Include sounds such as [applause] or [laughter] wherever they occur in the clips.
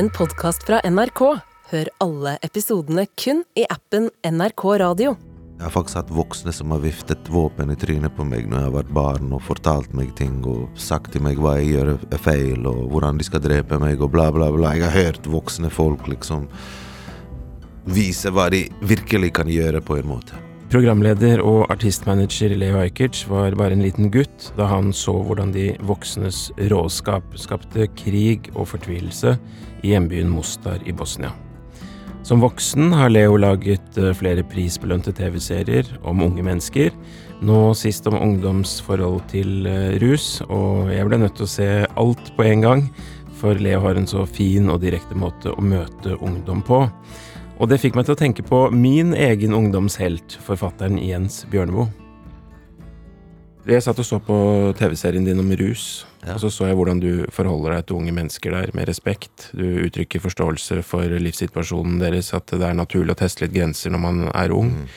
en podkast fra NRK. Hør alle episodene kun i appen NRK Radio. Jeg har faktisk hatt voksne som har viftet våpen i trynet på meg når jeg har vært barn, og fortalt meg ting og sagt til meg hva jeg gjør er feil, og hvordan de skal drepe meg, og bla, bla, bla. Jeg har hørt voksne folk liksom vise hva de virkelig kan gjøre, på en måte. Programleder og artistmanager Leo Ajkic var bare en liten gutt da han så hvordan de voksnes råskap skapte krig og fortvilelse i hjembyen Mostar i Bosnia. Som voksen har Leo laget eh, flere prisbelønte TV-serier om unge mennesker, nå sist om ungdomsforhold til eh, rus, og jeg ble nødt til å se alt på en gang, for Leo har en så fin og direkte måte å møte ungdom på. Og det fikk meg til å tenke på min egen ungdomshelt, forfatteren Jens Bjørneboe. Jeg satt og så på TV-serien din om rus, Ja. og så så jeg hvordan du forholder deg til unge mennesker der med respekt. Du uttrykker forståelse for livssituasjonen deres, at det er naturlig å teste litt grenser når man er ung.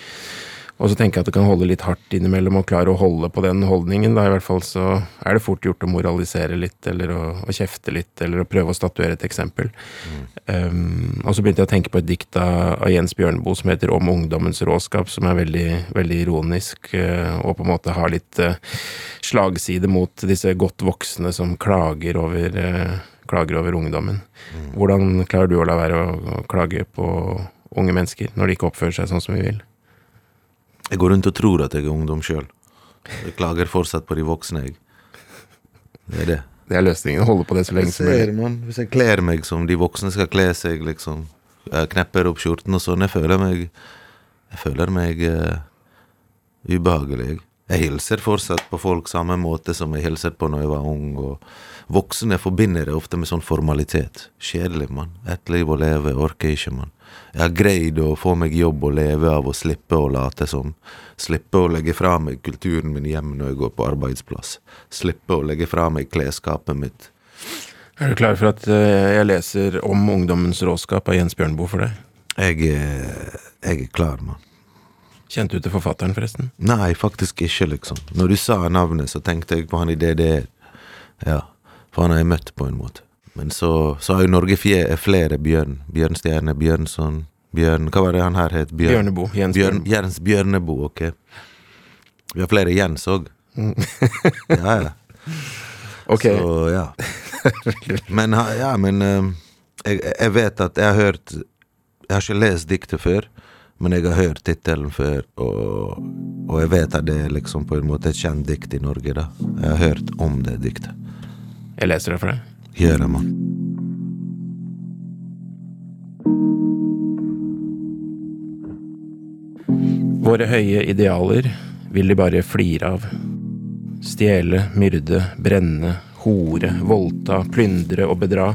Og så tenker jeg at det kan holde litt hardt innimellom å klare å holde på den holdningen. Da i hvert fall så er det fort gjort å moralisere litt, eller å, å kjefte litt, eller å prøve å statuere et eksempel. Um, og så begynte jeg å tenke på et dikt av, Jens Bjørneboe som heter Om ungdommens råskap, som er veldig, veldig ironisk, eh, og på en måte har litt eh, slagside mot disse godt voksne som klager over, eh, klager over ungdommen. Hvordan klarer du å la være å klage på unge mennesker når de ikke oppfører seg sånn som vi vil? Jeg går rundt og tror at jeg er ungdom sjøl. Jeg klager fortsatt på de voksne, jeg. Det er det. Det er løsningen. Holde på det så lenge som mulig. Hvis jeg kler meg som de voksne skal kle seg, liksom Jeg knepper opp skjorten og sånn, jeg føler meg Jeg føler meg uh, ubehagelig. Jeg. hilser fortsatt på folk samme måte som jeg hilset på når jeg var ung. Og voksne forbinder det ofte med sånn formalitet. Kjedelig, mann. Ett liv å leve, orker ikke, mann. Jeg har greid å få meg jobb og leve av å slippe å late som. Slippe å legge fra meg kulturen min hjem når jeg går på arbeidsplass. Slippe å legge fra meg klesskapet mitt. Er du klar for at eh, jeg leser om ungdommens råskap av Jens Bjørnboe for deg? Jeg er, jeg er klar, mann. Kjente du til forfatteren, forresten? Nei, faktisk ikke, liksom. Når du sa navnet, så tenkte jeg på han i DDE. Ja, for han har jeg møtt på en måte. Men så, så har jo Norge flere Bjørn. Bjørnstjerne, Bjørnson, Bjørn Hva var det han her het? Bjørn, Bjørnebo. Jens Bjørn, Jens Bjørnebo, ok. Vi har flere Jens òg. [laughs] ja, ja. Ok, Så ja. Men, ja, men eh, jeg, jeg vet at jeg har hørt Jeg har ikke lest diktet før, men jeg har hørt tittelen før, og, og jeg vet at det er liksom på en måte et kjent dikt i Norge, da. Jeg har hørt om det diktet. Jeg leser det for deg. Gjør det, mann. Våre høye idealer vil de bare flire av. Stjele, myrde, brenne, hore, voldta, plyndre og bedra.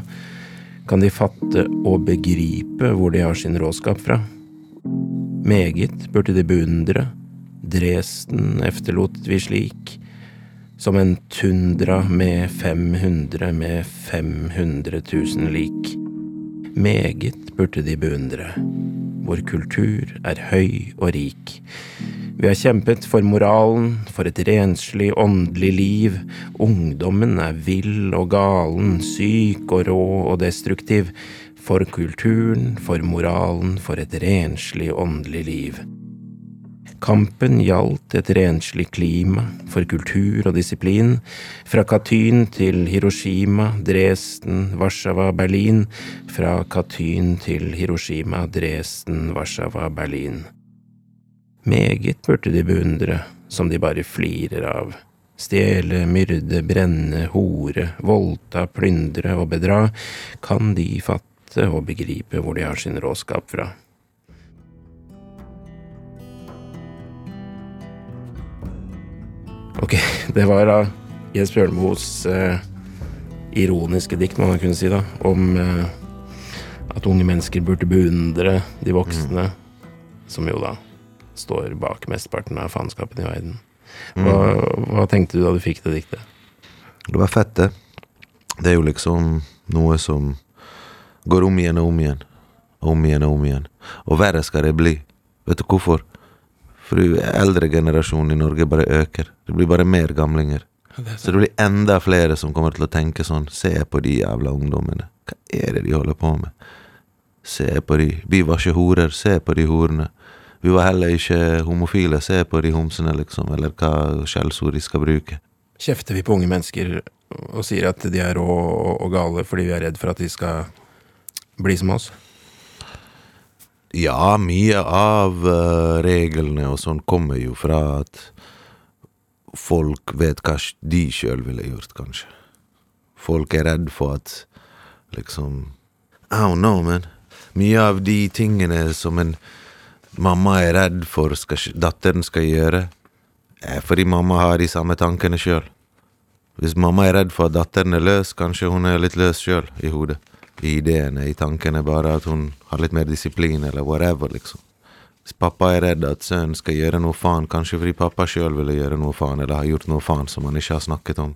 Kan de fatte og begripe hvor de har sin råskap fra? Meget burde de beundre. Dresden efterlot vi slik. Som en tundra med 500 med 500 000 lik. Meget burde de beundre. Vår kultur er høy og rik. Vi har kjempet for moralen, for et renslig, åndelig liv. Ungdommen er vill og galen, syk og rå og destruktiv. For kulturen, for moralen, for et renslig, åndelig liv. Kampen gjaldt et renslig klima, for kultur og disiplin, fra Katyn til Hiroshima, Dresden, Warszawa, Berlin, fra Katyn til Hiroshima, Dresden, Warszawa, Berlin. Meget burde de beundre, som de bare flirer av. Stjele, myrde, brenne, hore, voldta, plyndre og bedra, kan de fatte og begripe hvor de har sin råskap fra. Ok, [laughs] det var da Jens Bjørneboes eh, ironiske dikt, må man kunne si, da, om eh, at unge mennesker burde beundre de voksne, som jo da står bak mesteparten av faenskapen i verden. Hva, hva tenkte du da du fikk det diktet? Det var fett, det. Det er jo liksom noe som går om igjen og om igjen. Om igjen og om igjen. Og verre skal det bli. Vet du hvorfor? For eldre generasjon i Norge bare øker. Det blir bare mer gamlinger. Så det blir enda flere som kommer til å tenke sånn Se på de jævla ungdommene. Hva er det de holder på med? Se på de. Vi var ikke horer. Se på de horene. Vi var heller ikke homofile. Se på de homsene, liksom. Eller hva skjellsord de skal bruke. Kjefter vi på unge mennesker og sier at de er rå og gale fordi vi er redd for at de skal bli som oss? Ja, mye av uh, reglene og sånn kommer jo fra at folk vet hva de sjøl ville gjort, kanskje. Folk er redd for at liksom I don't know, man. Mye av de tingene som en mamma er redd for skal, datteren skal gjøre, er fordi mamma har de samme tankene sjøl. Hvis mamma er redd for at datteren er løs, kanskje hun er litt løs sjøl i hodet. I ideene, i tankene, bare at hun har litt mer disiplin, eller whatever, liksom. Hvis pappa er redd at sønnen skal gjøre noe faen, kanskje fordi pappa sjøl ville gjøre noe faen, eller har gjort noe faen som han ikke har snakket om.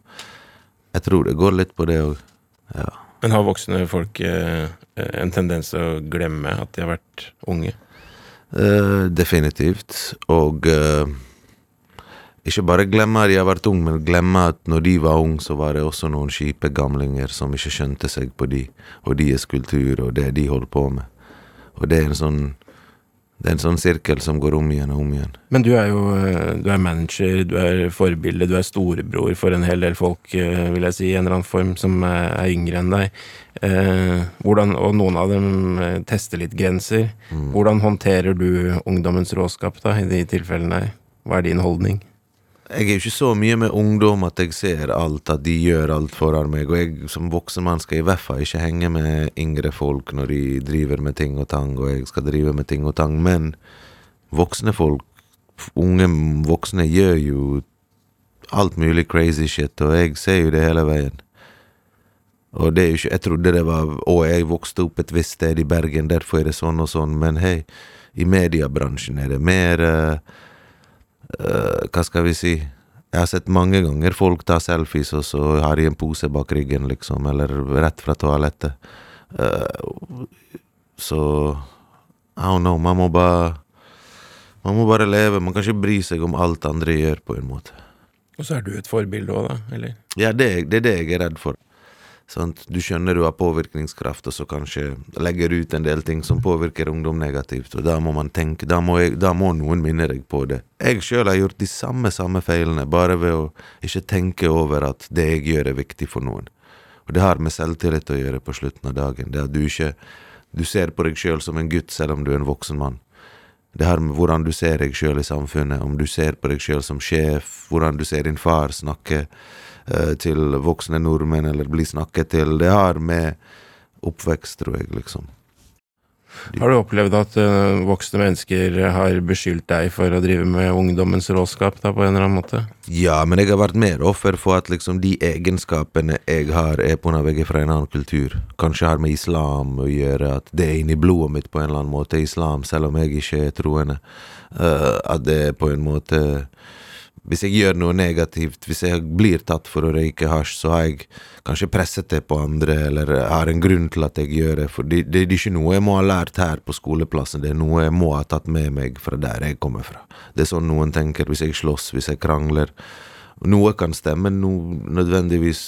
Jeg tror det går litt på det òg. Ja. Men har voksne folk eh, en tendens til å glemme at de har vært unge? Eh, definitivt. Og eh, ikke bare glemme at de har vært unge, men glemme at når de var unge, så var det også noen kjipe gamlinger som ikke skjønte seg på de, og deres kultur og det de holdt på med. Og det er en sånn det er en sånn sirkel som går om igjen og om igjen. Men du er jo eh, du er manager, du er forbilde, du er storebror for en hel del folk, eh, vil jeg si, i en eller annen form, som er yngre enn deg. Eh, hvordan, og noen av dem tester litt grenser. Mm. Hvordan håndterer du ungdommens råskap da, i de tilfellene her? Hva er din holdning? Jeg er jo ikke så mye med ungdom at jeg ser alt, at de gjør alt foran meg. Og jeg som voksen mann skal i hvert fall ikke henge med yngre folk når de driver med ting og tang, og jeg skal drive med ting og tang. Men voksne folk, unge voksne, gjør jo alt mulig crazy shit, og jeg ser jo det hele veien. Og det er jo ikke Jeg trodde det var Å, jeg vokste opp et visst sted i Bergen, derfor er det sånn og sånn, men hei, i mediebransjen er det mer uh, Hva skal vi si? Jeg har sett mange ganger folk ta selfies, og så har de en pose bak ryggen, liksom, eller rett fra toalettet. Uh, så I don't know, man må bare Man må bare leve. Man kan ikke bry seg om alt andre gjør, på en måte. Og så er du et forbilde òg, da? eller? Ja, det, det er det jeg er redd for. Sant? Du skjønner du har påvirkningskraft, og så kanskje legger ut en del ting som påvirker ungdom negativt. Og da må man tenke, da må, jeg, da må noen minne deg på det. Jeg sjøl har gjort de samme, samme feilene, bare ved å ikke tenke over at det jeg gjør, er viktig for noen. Og det har med selvtillit å gjøre på slutten av dagen. Det at du ikke du ser på deg sjøl som en gutt, selv om du er en voksen mann. Det har med hvordan du ser deg sjøl i samfunnet, om du ser på deg sjøl som sjef, hvordan du ser din far snakke til voksne nordmenn, eller bli snakket til. Det har med oppvekst, tror jeg, liksom. Har du opplevd at uh, voksne mennesker har beskyldt deg for å drive med ungdommens råskap, da, på en eller annen måte? Ja, men jeg har vært mer offer for at liksom de egenskapene jeg har, er på vei fra en annen kultur. Kanskje har med islam å gjøre, at det er inni blodet mitt på en eller annen måte, islam, selv om jeg ikke er troende. Uh, at det er på en måte hvis jeg gjør noe negativt, hvis jeg blir tatt for å røyke hasj, så har jeg kanskje presset det på andre, eller har en grunn til at jeg gjør det. For det, det, er ikke noe jeg må ha lært her på skoleplassen, det er noe jeg må ha tatt med meg fra der jeg kommer fra. Det er sånn noen tenker hvis jeg slåss, hvis jeg krangler. Noe kan stemme, noe nødvendigvis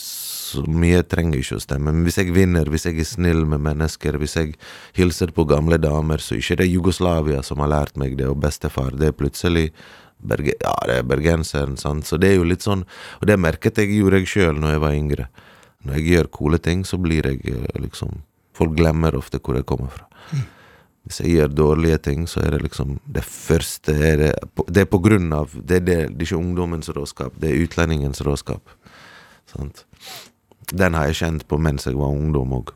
mye trenger ikke å stemme. Men hvis jeg vinner, hvis jeg er snill med mennesker, hvis jeg hilser på gamle damer, så er ikke det Jugoslavia som har lært meg det, og bestefar. Det er plutselig Berge, ja, det er bergenseren, sant. Så det er jo litt sånn Og det merket jeg gjorde jeg sjøl når jeg var yngre. Når jeg gjør coole ting, så blir jeg eh, liksom Folk glemmer ofte hvor jeg kommer fra. Hvis jeg gjør dårlige ting, så er det liksom Det første er det Det er på grunn av Det er, det, det er ikke ungdommens råskap, det er utlendingens råskap. Sant? Den har jeg kjent på mens jeg var ungdom òg.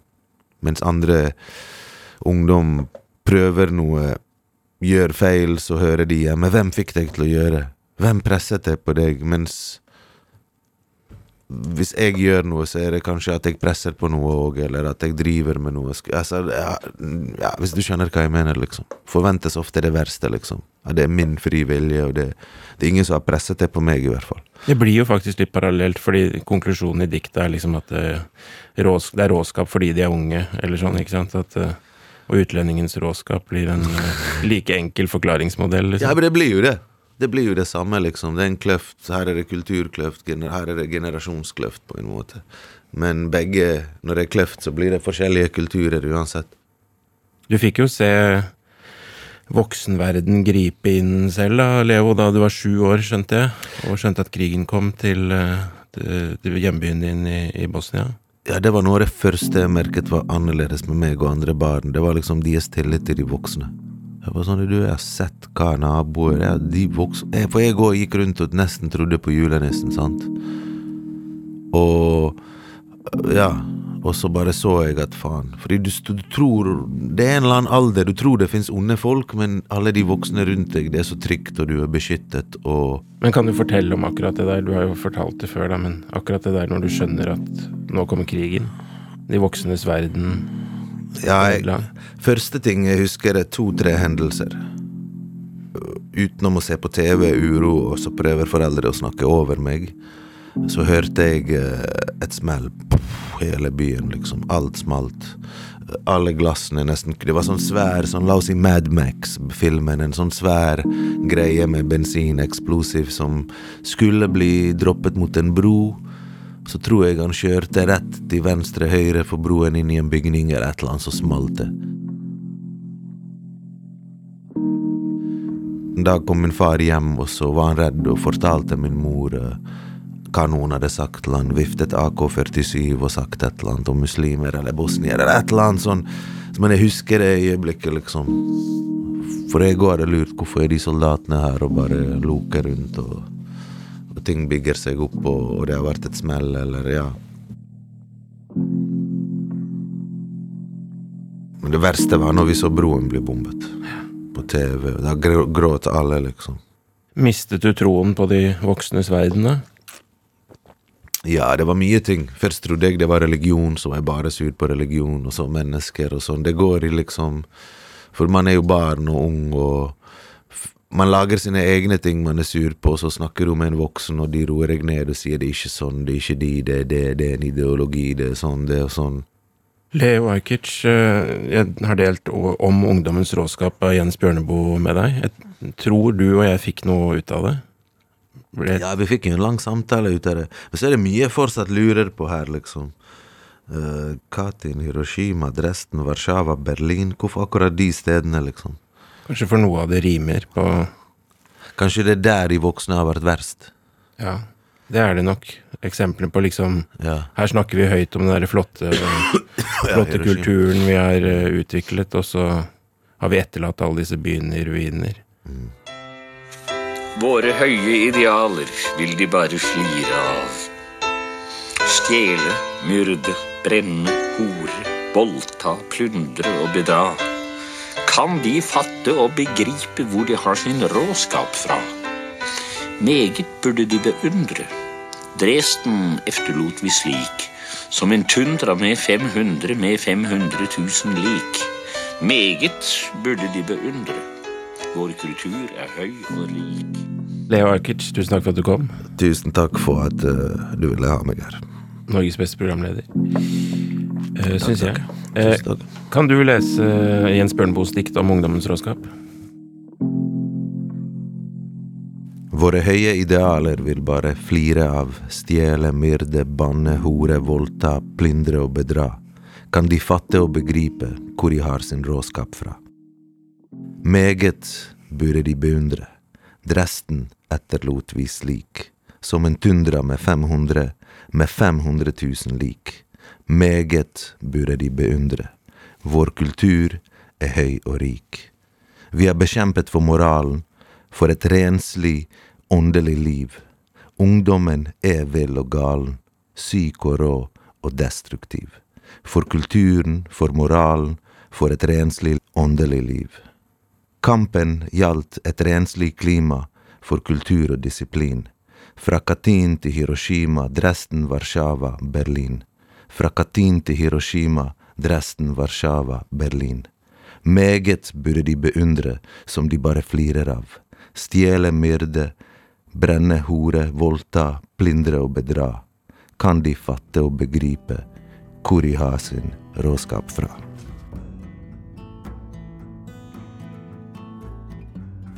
Mens andre ungdom prøver noe gjør feil, så hører de ja, men hvem fikk deg til å gjøre? Hvem presset det på deg? Mens hvis jeg gjør noe, så er det kanskje at jeg presser på noe òg, eller at jeg driver med noe. Altså, ja, ja, hvis du skjønner hva jeg mener, liksom. Forventes ofte det verste, liksom. Ja, det er min fri vilje, og det, det, er ingen som har presset det på meg, i hvert fall. Det blir jo faktisk litt parallelt, fordi konklusjonen i diktet er liksom at det, det er råskap fordi de er unge, eller sånn, ikke sant. At eh, og utlendingens råskap blir en uh, like enkel forklaringsmodell. Liksom. Ja, men det blir jo det. det blir jo det samme, liksom. Det er en kløft. Her er det kulturkløft, her er det generasjonskløft, på en måte. Men begge, når det er kløft, så blir det forskjellige kulturer uansett. Du fikk jo se voksenverden gripe inn selv, da, Leo, da du var sju år, skjønte jeg, og skjønte at krigen kom til, eh, til, til hjembyen din i, i Bosnia. Ja, det var noe av det første jeg merket var annerledes med meg og andre barn. Det var liksom deres tillit til de voksne. Jeg var sånn, du, jeg har sett hva naboer ja, de voksne For jeg òg gikk rundt og nesten trodde på julenissen, sant. Og ja. Og så bare så jeg at faen Fordi du, du, tror Det er en eller annen alder, du tror det fins onde folk, men alle de voksne rundt deg, det er så trygt, og du er beskyttet, og Men kan du fortelle om akkurat det der? Du har jo fortalt det før, da, men akkurat det der når du skjønner at nå kommer krigen. De voksnes verden. Ja, jeg, første ting jeg husker, er to-tre hendelser. Utenom å se på TV, uro, og så prøver foreldre å snakke over meg så hørte jeg eh, et smell. hele byen, liksom. Alt smalt. Alle glassene nesten Det var sånn svær, sånn la oss si Mad Max-filmen. En sånn svær greie med bensineksplosiv som skulle bli droppet mot en bro. Så tror jeg han kjørte rett til venstre høyre for broen inn i en bygning eller et eller annet, så smalt det. Da kom min far hjem, og så var han redd og fortalte min mor uh, hva noen hadde sagt land, viftet AK-47 og sagt ett land om muslimer eller bosnier eller ett land sånn. Men jeg husker det i øyeblikket, liksom. For jeg òg hadde lurt hvorfor er de soldatene her og bare loker rundt, og, og ting bygger seg opp, og, og, det har vært et smell, eller ja. Men det verste var når vi så broen bli bombet. På TV. Da gråt alle, liksom. Mistet du troen på de voksnes verden? Ja, det var mye ting. Først trodde jeg det var religion, så var jeg bare sur på religion, og så mennesker og sånn. Det går i liksom For man er jo barn og ung, og man lager sine egne ting man er sur på, så snakker du med en voksen, og de roer deg ned og sier det er ikke sånn, det er ikke de, det er det, det er en ideologi, det er sånn, det er sånn. Leo Ajkic, eh, jeg har delt om ungdommens råskap av Jens Bjørneboe med deg. Jeg tror du og jeg fikk noe ut av det? Ble Ja, vi fikk jo en lang samtale ut av det. Men så er det mye jeg fortsatt lurer på her, liksom. Uh, Katyn, Hiroshima, Dresden, Warszawa, Berlin. Hvorfor akkurat de stedene, liksom? Kanskje for noe av det rimer på Kanskje det er der de voksne har vært verst? Ja, det er det nok. Eksempler på liksom ja. Her snakker vi høyt om den derre flotte, [coughs] flotte ja, kulturen vi har uh, utviklet, og så har vi etterlatt alle disse byene i ruiner. Mm. Våre høye idealer vil de bare flire av. Stjele, myrde, brenne, hore, voldta, plundre og bedra. Kan de fatte og begripe hvor de har sin råskap fra? Meget burde de beundre. Dresden efterlot vi slik, som en tundra med 500 med 500 000 lik. Meget burde de beundre. Vår kultur er høy og rik. Leo Arkic, tusen takk for at du kom. Tusen takk for at uh, du ville ha meg her. Norges beste programleder, uh, syns jeg. Uh, kan du lese uh, Jens Bjørnboes dikt om ungdommens råskap? Våre høye idealer vil bare flire av, stjele, myrde, banne, hore, voldta, plyndre og bedra. Kan de fatte og begripe hvor de har sin råskap fra? Meget burde de beundre. Dresden etterlot vi slik, som en tundra med 500, med 500 000 lik. Meget burde de beundre. Vår kultur er høy og rik. Vi har bekjempet for moralen, for et renslig, åndelig liv. Ungdommen er vill og galen, syk og rå og destruktiv. For kulturen, for moralen, for et renslig, åndelig liv. Kampen gjaldt et renslig klima for kultur og disiplin. Fra Katyn til Hiroshima, Dresden, Warszawa, Berlin. Fra Katyn til Hiroshima, Dresden, Warszawa, Berlin. Meget burde de beundre, som de bare flirer av. Stjele, myrde, brenne, hore, voldta, plyndre og bedra. Kan de fatte og begripe hvor de har sin råskap fra?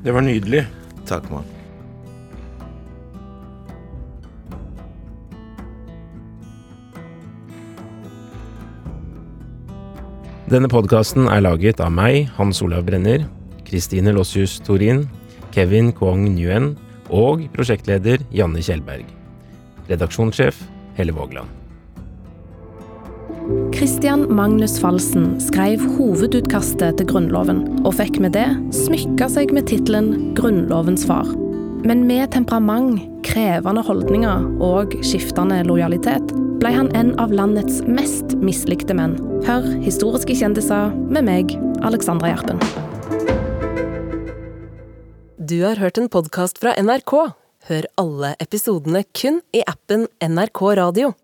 Det var nydelig. Takk, mann. Denne podkasten er laget av meg, Hans Olav Brenner, Kristine Lossius Torin, Kevin Kwong Nguyen og prosjektleder Janne Kjellberg. Redaksjonssjef Helle Vågland. Christian Magnus Falsen skrev hovedutkastet til Grunnloven, og fikk med det smykka seg med tittelen Grunnlovens far. Men med temperament, krevende holdninger og skiftende lojalitet ble han en av landets mest mislikte menn. Hør historiske kjendiser med meg, Alexandra Gjerpen. Du har hørt en podkast fra NRK. Hør alle episodene kun i appen NRK Radio.